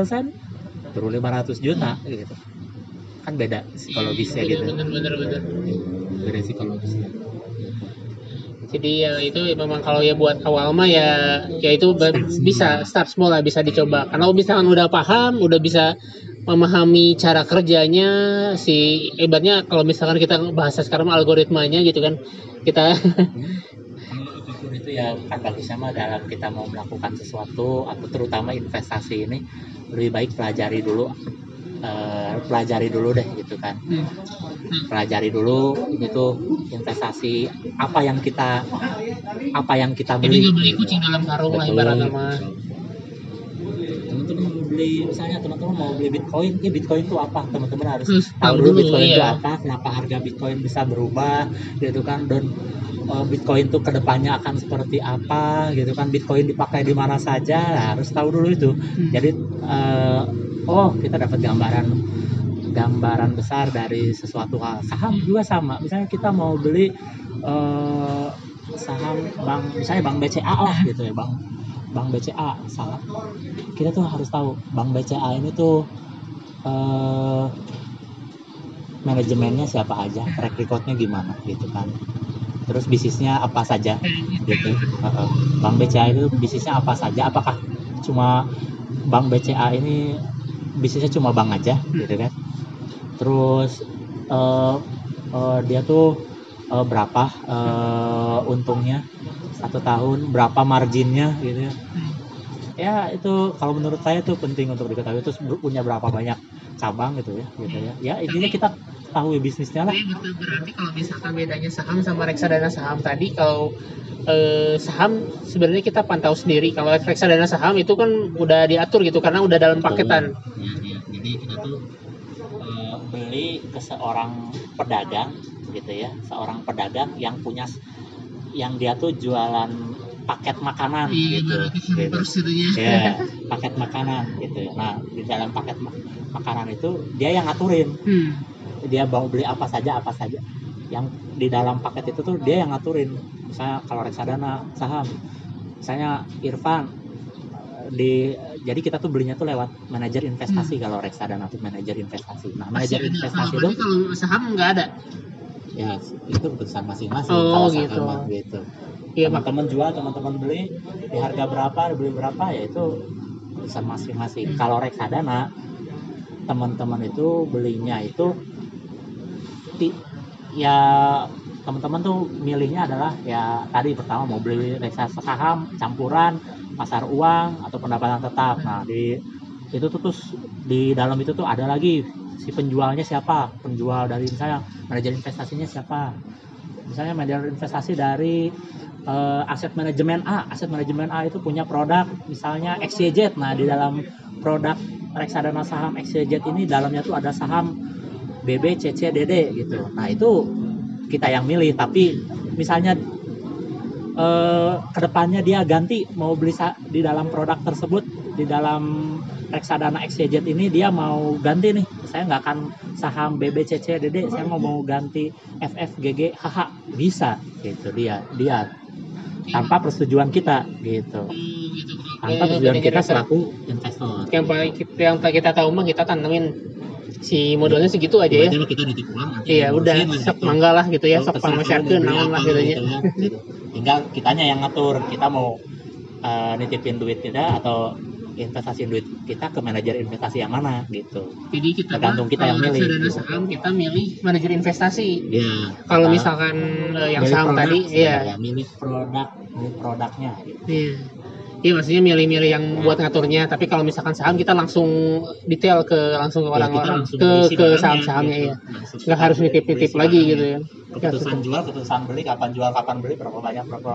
turun 500 juta gitu. Kan beda psikologisnya gitu. bener, bener, bener. Beda psikologisnya. Jadi ya itu memang kalau ya buat awal mah ya ya itu bisa start small lah bisa dicoba. Karena misalkan udah paham, udah bisa memahami cara kerjanya si hebatnya kalau misalkan kita bahasa sekarang algoritmanya gitu kan kita itu ya kan bagusnya mah dalam kita mau melakukan sesuatu atau terutama investasi ini lebih baik pelajari dulu eh, pelajari dulu deh gitu kan pelajari dulu ini tuh investasi apa yang kita apa yang kita jadi beli nggak beli kucing dalam karung lah Betul. ibaratnya mah. teman-teman mau beli misalnya teman-teman mau beli bitcoin ya bitcoin itu apa teman-teman harus Terus tahu dulu bitcoin itu iya. apa kenapa harga bitcoin bisa berubah gitu kan dan uh, bitcoin itu ke depannya akan seperti apa gitu kan bitcoin dipakai di mana saja Nah, harus tahu dulu itu Hmm. jadi uh, oh kita dapat gambaran gambaran besar dari sesuatu hal. Saham juga sama. Misalnya kita mau beli uh, saham bank misalnya bank BCA lah gitu ya bang bank BCA saham kita tuh harus tahu bank BCA ini tuh eh, manajemennya siapa aja track recordnya gimana gitu kan. Terus bisnisnya apa saja gitu. Bank BCA itu bisnisnya apa saja? Apakah cuma bank BCA ini bisnisnya cuma bank aja gitu kan. Terus eh, eh, dia tuh eh, berapa eh, untungnya? Satu tahun berapa marginnya gitu ya. Ya itu kalau menurut saya tuh penting untuk diketahui. Terus punya berapa banyak cabang gitu ya gitu ya. Ya intinya kita tahu ya bisnisnya lah. betul berarti kalau misalkan bedanya saham sama reksadana saham tadi kalau eh, saham sebenarnya kita pantau sendiri. Kalau reksadana saham itu kan udah diatur gitu karena udah dalam paketan. Iya, iya. jadi kita tuh uh, beli ke seorang pedagang gitu ya. Seorang pedagang yang punya yang dia tuh jualan paket makanan Iya, gitu, gitu. ya. paket makanan gitu. Nah di dalam paket ma- makanan itu dia yang ngaturin. Hmm. dia mau beli apa saja apa saja. Yang di dalam paket itu tuh dia yang ngaturin. Misalnya kalau reksadana saham. Misalnya Irfan di jadi kita tuh belinya tuh lewat manajer investasi. Kalau reksadana tuh manajer investasi. Nah manajer investasi itu berarti kalau saham nggak ada. ya itu keputusan masing-masing. Oh, kalau saham gitu. mah, gitu. mak teman-teman jual teman-teman beli di harga berapa beli berapa ya itu keputusan masing-masing. Hmm. kalau reksadana teman-teman itu belinya itu ti- ya teman-teman tuh milihnya adalah ya tadi pertama mau beli reksadana saham campuran pasar uang atau pendapatan tetap. Nah di itu tuh terus di dalam itu tuh ada lagi si penjualnya siapa penjual dari misalnya manajer investasinya siapa. Misalnya manajer investasi dari eh, aset manajemen A aset manajemen A itu punya produk misalnya XYZ nah di dalam produk reksadana saham XYZ ini dalamnya tuh ada saham BB, CC, DD gitu. Nah itu kita yang milih. Tapi misalnya eh, ke depannya dia ganti mau beli di dalam produk tersebut di dalam reksadana XYZ ini dia mau ganti nih. Saya nggak akan saham BB, CC, DD. Saya mau mau ganti FF, GG, HH bisa gitu dia dia tanpa persetujuan kita gitu. Oh, gitu. Tanpa persetujuan kita selaku investor. yang paling kita, yang kita tahu mah kita tanamin si modalnya segitu aja ya. Berarti mah kita nitip uang nanti Iya udah sok gitu. mangga lah gitu ya, sok pamasyarkeun naon lah gitu ya. gitu ya, gitu. tinggal kitanya yang ngatur kita mau eh, nitipin duit kita atau investasiin duit kita ke manajer investasi yang mana gitu Jadi kita Tergantung kita yang milih, reksadana gitu. saham kita milih manajer investasi. ya Kalau misalkan eh, yang saham produk tadi, sebenarnya, iya. milih produk milih produknya gitu. Iya. Iya maksudnya milih-milih yang buat ngaturnya, tapi kalau misalkan saham kita langsung detail ke langsung ke Ya, kita orang-orang langsung ke ke saham-sahamnya gitu. ya. Langsung Nggak harus nitip-nitip lagi gitu ya. keputusan jual keputusan beli kapan jual kapan beli berapa banyak berapa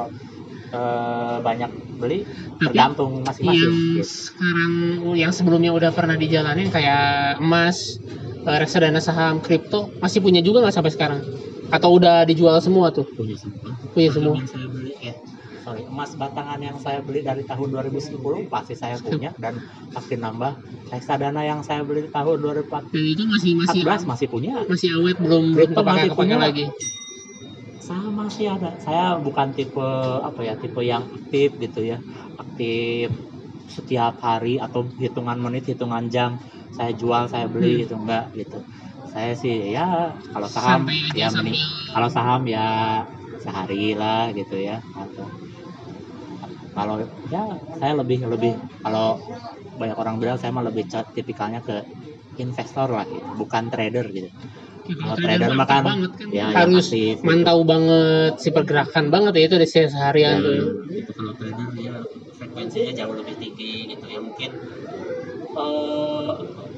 eh, banyak beli Tapi tergantung masing-masing yang gitu. sekarang yang sebelumnya udah pernah dijalanin kayak emas, eh, reksadana saham, kripto masih punya juga nggak sampai sekarang? Atau udah dijual semua tuh? punya semua Punya semua. yang saya beli eh sorry emas batangan yang saya beli dari tahun 2010 pasti saya punya dan pasti nambah reksadana yang saya beli di tahun 2014 Dan itu masih masih masih punya masih awet belum belum Kripto masih punya. lagi. Sama sih ada. Saya bukan tipe apa ya tipe yang aktif gitu ya. Aktif setiap hari atau hitungan menit hitungan jam. Saya jual saya beli Hmm. gitu enggak gitu. Saya sih ya kalau saham Sampai ya meni- kalau saham ya sehari lah gitu ya. Atau kalau ya saya lebih lebih kalau banyak orang bilang saya mah lebih tipikalnya ke investor lah gitu. Bukan trader gitu Kalau trader trader mah mah kan, banget kan. ya, yang harus aktif, gitu. mantau banget si pergerakan banget ya itu di seharian tuh. ya. itu kalau trader dia frekuensinya jauh lebih tinggi gitu ya mungkin eh,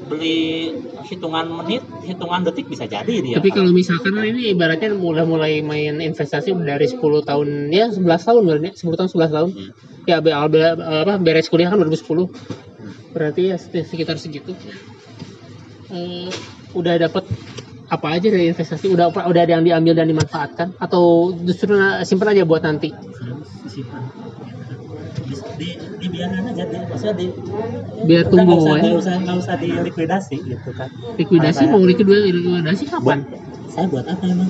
beli hitungan menit hitungan detik bisa jadi dia Tapi kalau misalkan kan ini ibaratnya mulai mulai main investasi dari 10 tahun ya 11 tahun berarti ya, 10 tahun 11 tahun. Hmm. Ya be- be- apa beres kuliah kan 2010. Berarti ya sekitar segitu. Eh, udah dapat apa aja dari investasi? Udah udah ada yang diambil dan dimanfaatkan atau justru simpen aja buat nanti? simpan di, di, dibiarin aja di, maksudnya di Biar tumbuh, nggak usah, ya. nggak usah nggak usah dilikuidasi gitu kan Likuidasi mau likuidasi likuidasi buat kapan? saya buat apa emang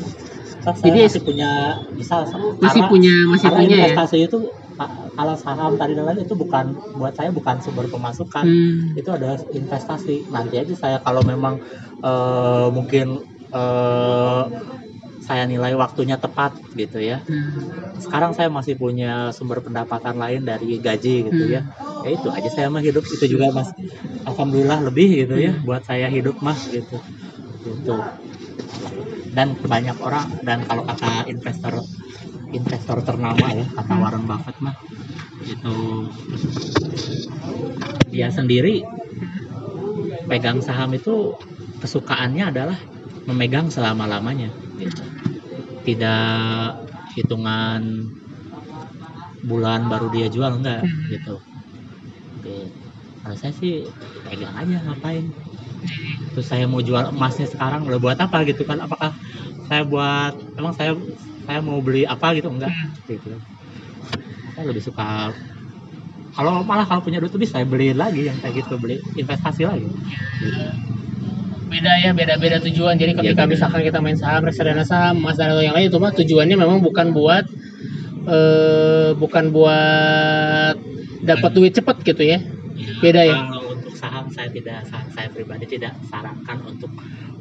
Toh saya Jadi masih punya misal Masih karena- punya masih karena punya ya. investasi itu a- kalau saham tadi dan lain itu bukan buat saya bukan sumber pemasukan Hmm. itu ada investasi nanti aja saya kalau memang eh, mungkin eh, saya nilai waktunya tepat gitu ya. Hmm. sekarang saya masih punya sumber pendapatan lain dari gaji gitu ya. Ya itu aja saya mah hidup itu juga mas. Alhamdulillah lebih gitu ya buat saya hidup mah gitu. Gitu. Dan banyak orang dan kalau kata investor investor ternama ya kata Warren Buffett mah itu dia sendiri pegang saham itu kesukaannya adalah memegang selama lamanya gitu. tidak hitungan bulan baru dia jual enggak Hmm. gitu Oke. kalau saya sih pegang aja ngapain terus saya mau jual emasnya sekarang udah buat apa gitu kan apakah saya buat emang saya saya mau beli apa gitu enggak Hmm. gitu saya lebih suka kalau malah kalau punya duit lebih saya beli lagi yang kayak gitu beli investasi lagi beda ya beda-beda tujuan jadi ketika beda. misalkan kita main saham reksadana saham emas dan atau yang lain itu mah tujuannya memang bukan buat eh bukan buat dapat duit cepat gitu ya Beda ya? Kalau untuk saham saya tidak sa- saya pribadi tidak sarankan untuk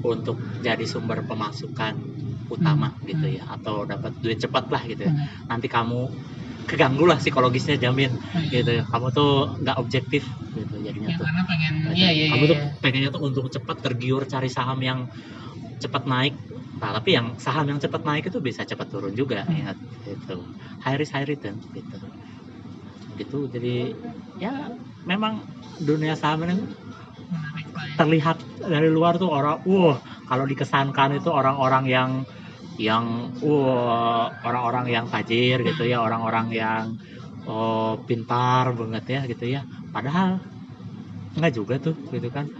untuk jadi sumber pemasukan utama Hmm. gitu ya atau dapat duit cepat lah gitu ya. Hmm. Nanti kamu keganggu lah psikologisnya jamin gitu ya. Kamu tuh nggak objektif gitu jadinya ya tuh. karena pengen iya iya kamu tuh iya. pengennya tuh untuk cepat tergiur cari saham yang cepat naik. Nah, tapi yang saham yang cepat naik itu bisa cepat turun juga Hmm. ingat gitu. High risk high return gitu. Gitu. Jadi ya memang dunia saham ini ya. terlihat dari luar tuh orang wah kalau dikesankan itu orang-orang yang yang wah orang-orang yang tajir gitu ya orang-orang yang oh, pintar banget ya gitu ya. Padahal enggak juga tuh gitu kan.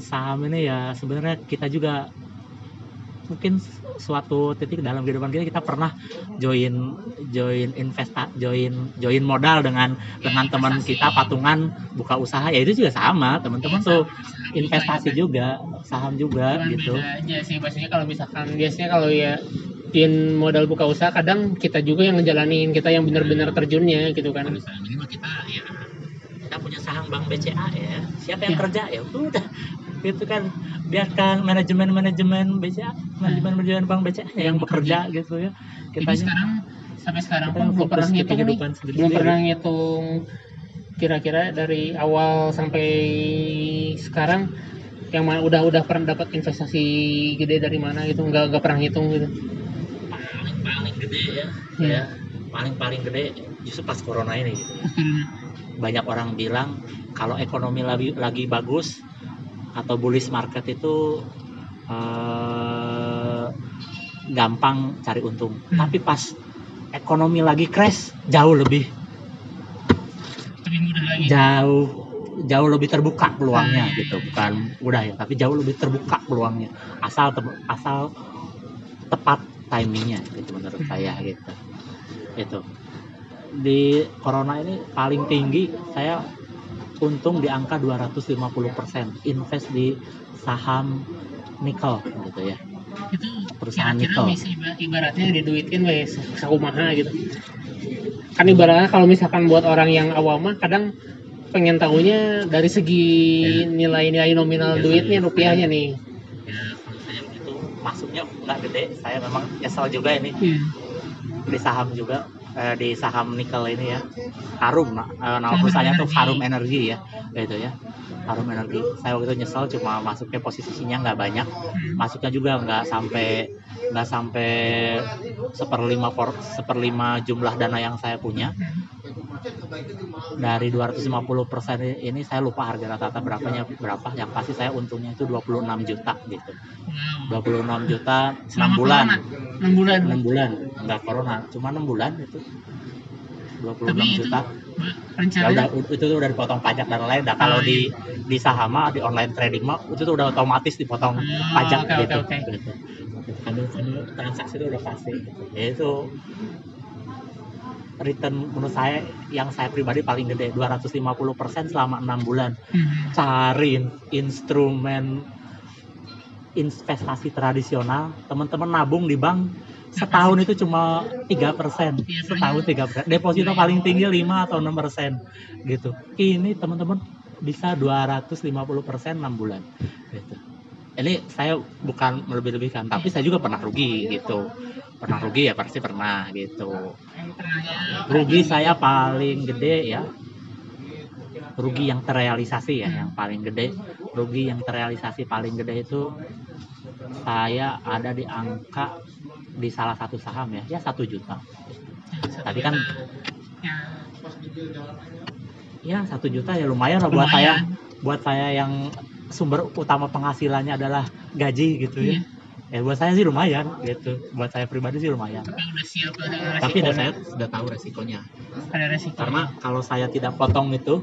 Saham ini ya sebenarnya kita juga mungkin suatu titik dalam kehidupan kita kita pernah join join investa join join modal dengan dengan teman kita patungan buka usaha. Ya itu juga sama teman-teman. Tuh investasi juga saham juga Cuman gitu. beda aja sih. Maksudnya kalau misalkan biasanya kalau ya in modal buka usaha kadang kita juga yang ngejalanin kita yang benar-benar terjunnya gitu kan. Mah kita ya kita punya saham bank BCA ya. Siapa yang Ya. kerja? Ya udah gitu kan biarkan manajemen manajemen BCA manajemen manajemen bank BCA yang bekerja gitu ya. Jadi kita sekarang sampai sekarang kita pun belum pernah ngitung nih. belum pernah ngitung kira-kira dari awal sampai sekarang yang mana udah udah pernah dapat investasi gede dari mana gitu nggak nggak pernah ngitung gitu. Paling paling gede ya Iya. ya. Paling paling gede justru pas corona ini gitu. banyak orang bilang kalau ekonomi lagi lagi bagus atau bullish market itu eh, gampang cari untung. Hmm. tapi pas ekonomi lagi crash jauh lebih. Lebih mudah lagi. Jauh jauh lebih terbuka peluangnya Hmm. gitu. bukan mudah ya tapi jauh lebih terbuka peluangnya. Asal te- asal tepat timingnya gitu menurut Hmm. saya gitu. Itu di corona ini paling tinggi saya untung di angka 250% invest di saham nikel gitu ya. Itu perusahaan kira-kira nikel. bisa iba- ibaratnya diduitin wes sakumaha gitu. Kan ibaratnya kalau misalkan buat orang yang awam mah kadang pengen tahunya dari segi Ya. nilai-nilai nominal Ya, duitnya saya- rupiahnya nih. Ya kalau saya itu masuknya nggak gede. Saya memang nyesel juga ini. Iya. di saham juga eh, di saham nikel ini ya. Harum nah, eh, nama perusahaannya tuh. Harum Energi. Ya gitu ya. Harum Energi. Saya waktu itu nyesel cuma masuknya posisinya nggak banyak. Hmm. masuknya juga nggak sampai nggak sampai seperlima seperlima jumlah dana yang saya punya dari 250 persen ini saya lupa harga rata-rata berapanya berapa. Yang pasti saya untungnya itu 26 juta gitu. Wow. 26 juta 6 Selama bulan. corona? enam bulan? 6 bulan. Nggak corona cuma 6 bulan itu. 26 Tapi itu juta. ya rencananya udah itu tuh udah dipotong pajak dan lain nah kalau Oh, di di saham di online trading mah itu tuh udah otomatis dipotong Oh, pajak oke, gitu, oke. gitu. Kami, kami transaksi itu udah pasti ya itu return menurut saya yang saya pribadi paling gede 250% selama enam bulan. Hmm. cari in- instrumen investasi tradisional teman-teman nabung di bank setahun itu cuma tiga persen. Iya, setahun tiga persen. Deposito paling tinggi 5 atau 6 persen gitu. Ini teman-teman bisa 250 persen 6 bulan gitu ini saya bukan melebih-lebihkan tapi saya juga pernah rugi gitu. Pernah rugi ya pasti pernah gitu. Rugi saya paling gede ya. Rugi yang terrealisasi ya yang paling gede. Rugi yang terrealisasi paling gede itu saya ada di angka di salah satu saham ya. Ya satu juta. Tadi kan- Ya, ya satu juta ya lumayan lah buat saya buat saya yang sumber utama penghasilannya adalah gaji gitu ya Iya. ya buat saya sih lumayan gitu buat saya pribadi sih lumayan tapi udah siap ada tapi resikonya. saya sudah tahu resikonya ada resiko karena kalau saya tidak potong itu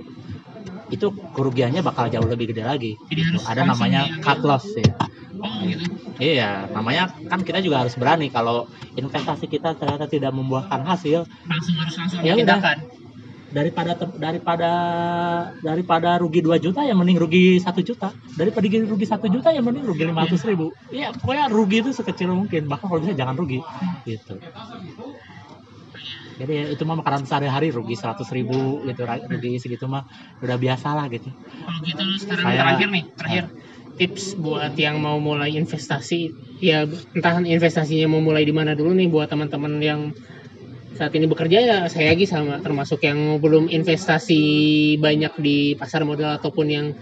itu kerugiannya bakal jauh lebih gede lagi. Jadi harus Ada namanya ya. cut loss ya. Oh gitu. Iya, namanya kan kita juga harus berani kalau investasi kita ternyata tidak membuahkan hasil Langsung harus langsung Ya udah. Daripada daripada daripada rugi 2 juta ya mending rugi satu juta. Daripada rugi satu juta ya mending rugi lima ribu. Ya pokoknya rugi itu sekecil mungkin. Bahkan kalau bisa jangan rugi. Gitu. Jadi itu mah makanan sehari-hari rugi 100 ribu gitu rugi segitu mah udah biasa lah gitu. Kalau gitu lu sekarang Saya- terakhir nih, terakhir. Tips buat yang mau mulai investasi, ya entah investasinya mau mulai di mana dulu nih buat teman-teman yang saat ini bekerja ya saya lagi sama termasuk yang belum investasi banyak di pasar modal ataupun yang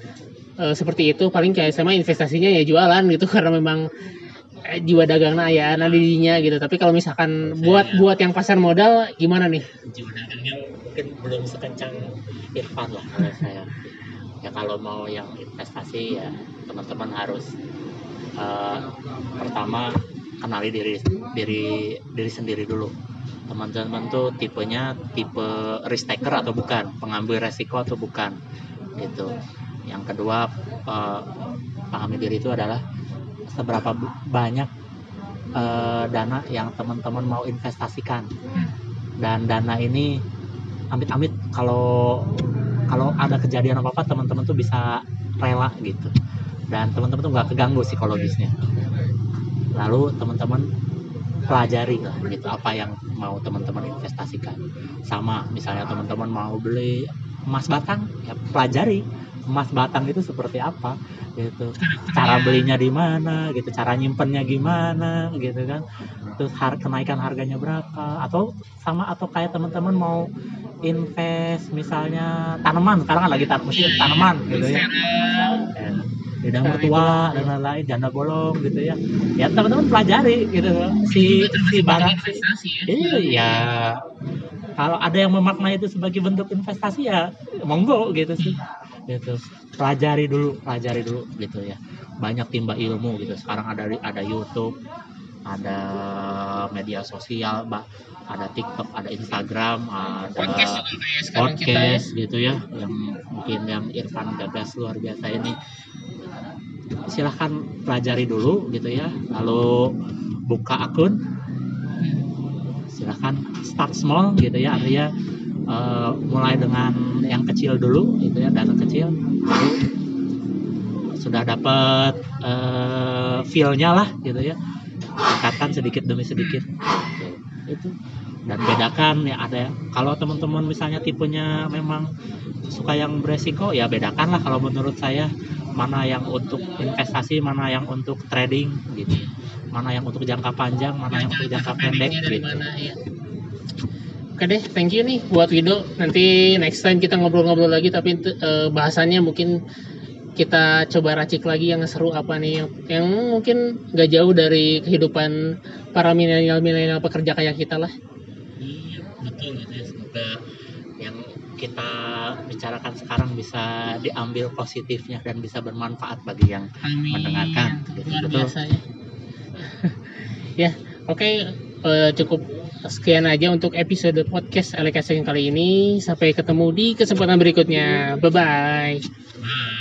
eh, seperti itu. Paling kayak sama investasinya ya jualan gitu karena memang eh, jiwa dagangnya ya nadinya gitu. Tapi kalau misalkan buat buat yang pasar modal gimana nih? Jiwa dagangnya mungkin belum sekencang Irfan lah kalau saya. Ya kalau mau yang investasi ya teman-teman harus eh, pertama kenali diri diri diri sendiri dulu. Teman-teman tuh tipenya tipe risk taker atau bukan? Pengambil resiko atau bukan? Gitu. Yang kedua eh, pahami diri itu adalah seberapa banyak eh, dana yang teman-teman mau investasikan. Dan dana ini amit-amit kalau kalau ada kejadian apa apa teman-teman tuh bisa rela gitu. Dan teman-teman tuh nggak keganggu psikologisnya lalu teman-teman pelajari lah gitu apa yang mau teman-teman investasikan. Sama misalnya teman-teman mau beli emas batang ya pelajari emas batang itu seperti apa gitu. Cara belinya di mana gitu. Cara nyimpennya gimana gitu kan. Terus har kenaikan harganya berapa atau sama atau kayak teman-teman mau invest misalnya tanaman. Sekarang kan lagi tan musim tanaman gitu ya. Ya, lidah mertua dan lain-lain janda bolong gitu ya ya teman-teman pelajari gitu si si barang investasi ya Iya, kalau ada yang memaknai itu sebagai bentuk investasi ya monggo gitu sih. Gitu. Pelajari dulu, pelajari dulu gitu ya. Banyak timba ilmu gitu. Sekarang ada ada YouTube, ada media sosial, Mbak. Ada TikTok, ada Instagram, ada podcast sekarang kita ya. podcast gitu ya yang mungkin yang Irfan Gagas luar biasa ini silahkan pelajari dulu gitu ya. Lalu buka akun. Silahkan start small gitu ya. Artinya eh, mulai dengan yang kecil dulu gitu ya dana kecil. Lalu sudah dapat eh, feel-nya lah gitu ya. Tingkatkan sedikit demi sedikit. Itu dan bedakan ya ada kalau teman-teman misalnya tipenya memang suka yang beresiko ya bedakan lah kalau menurut saya mana yang untuk investasi mana yang untuk trading gitu mana yang untuk jangka panjang mana yang untuk jangka pendek gitu mana ya Oke deh, thank you nih buat Wido. Nanti next time kita ngobrol-ngobrol lagi, tapi eh, bahasannya mungkin kita coba racik lagi yang seru apa nih, yang, yang mungkin nggak jauh dari kehidupan para milenial-milenial pekerja kayak kita lah. Betul gitu ya. Semoga yang kita bicarakan sekarang bisa diambil positifnya dan bisa bermanfaat bagi yang Amin. Mendengarkan, gitu, Luar biasa ya. ya, oke eh, cukup sekian aja untuk episode podcast Alekasing kali ini. Sampai ketemu di kesempatan berikutnya. Bye bye.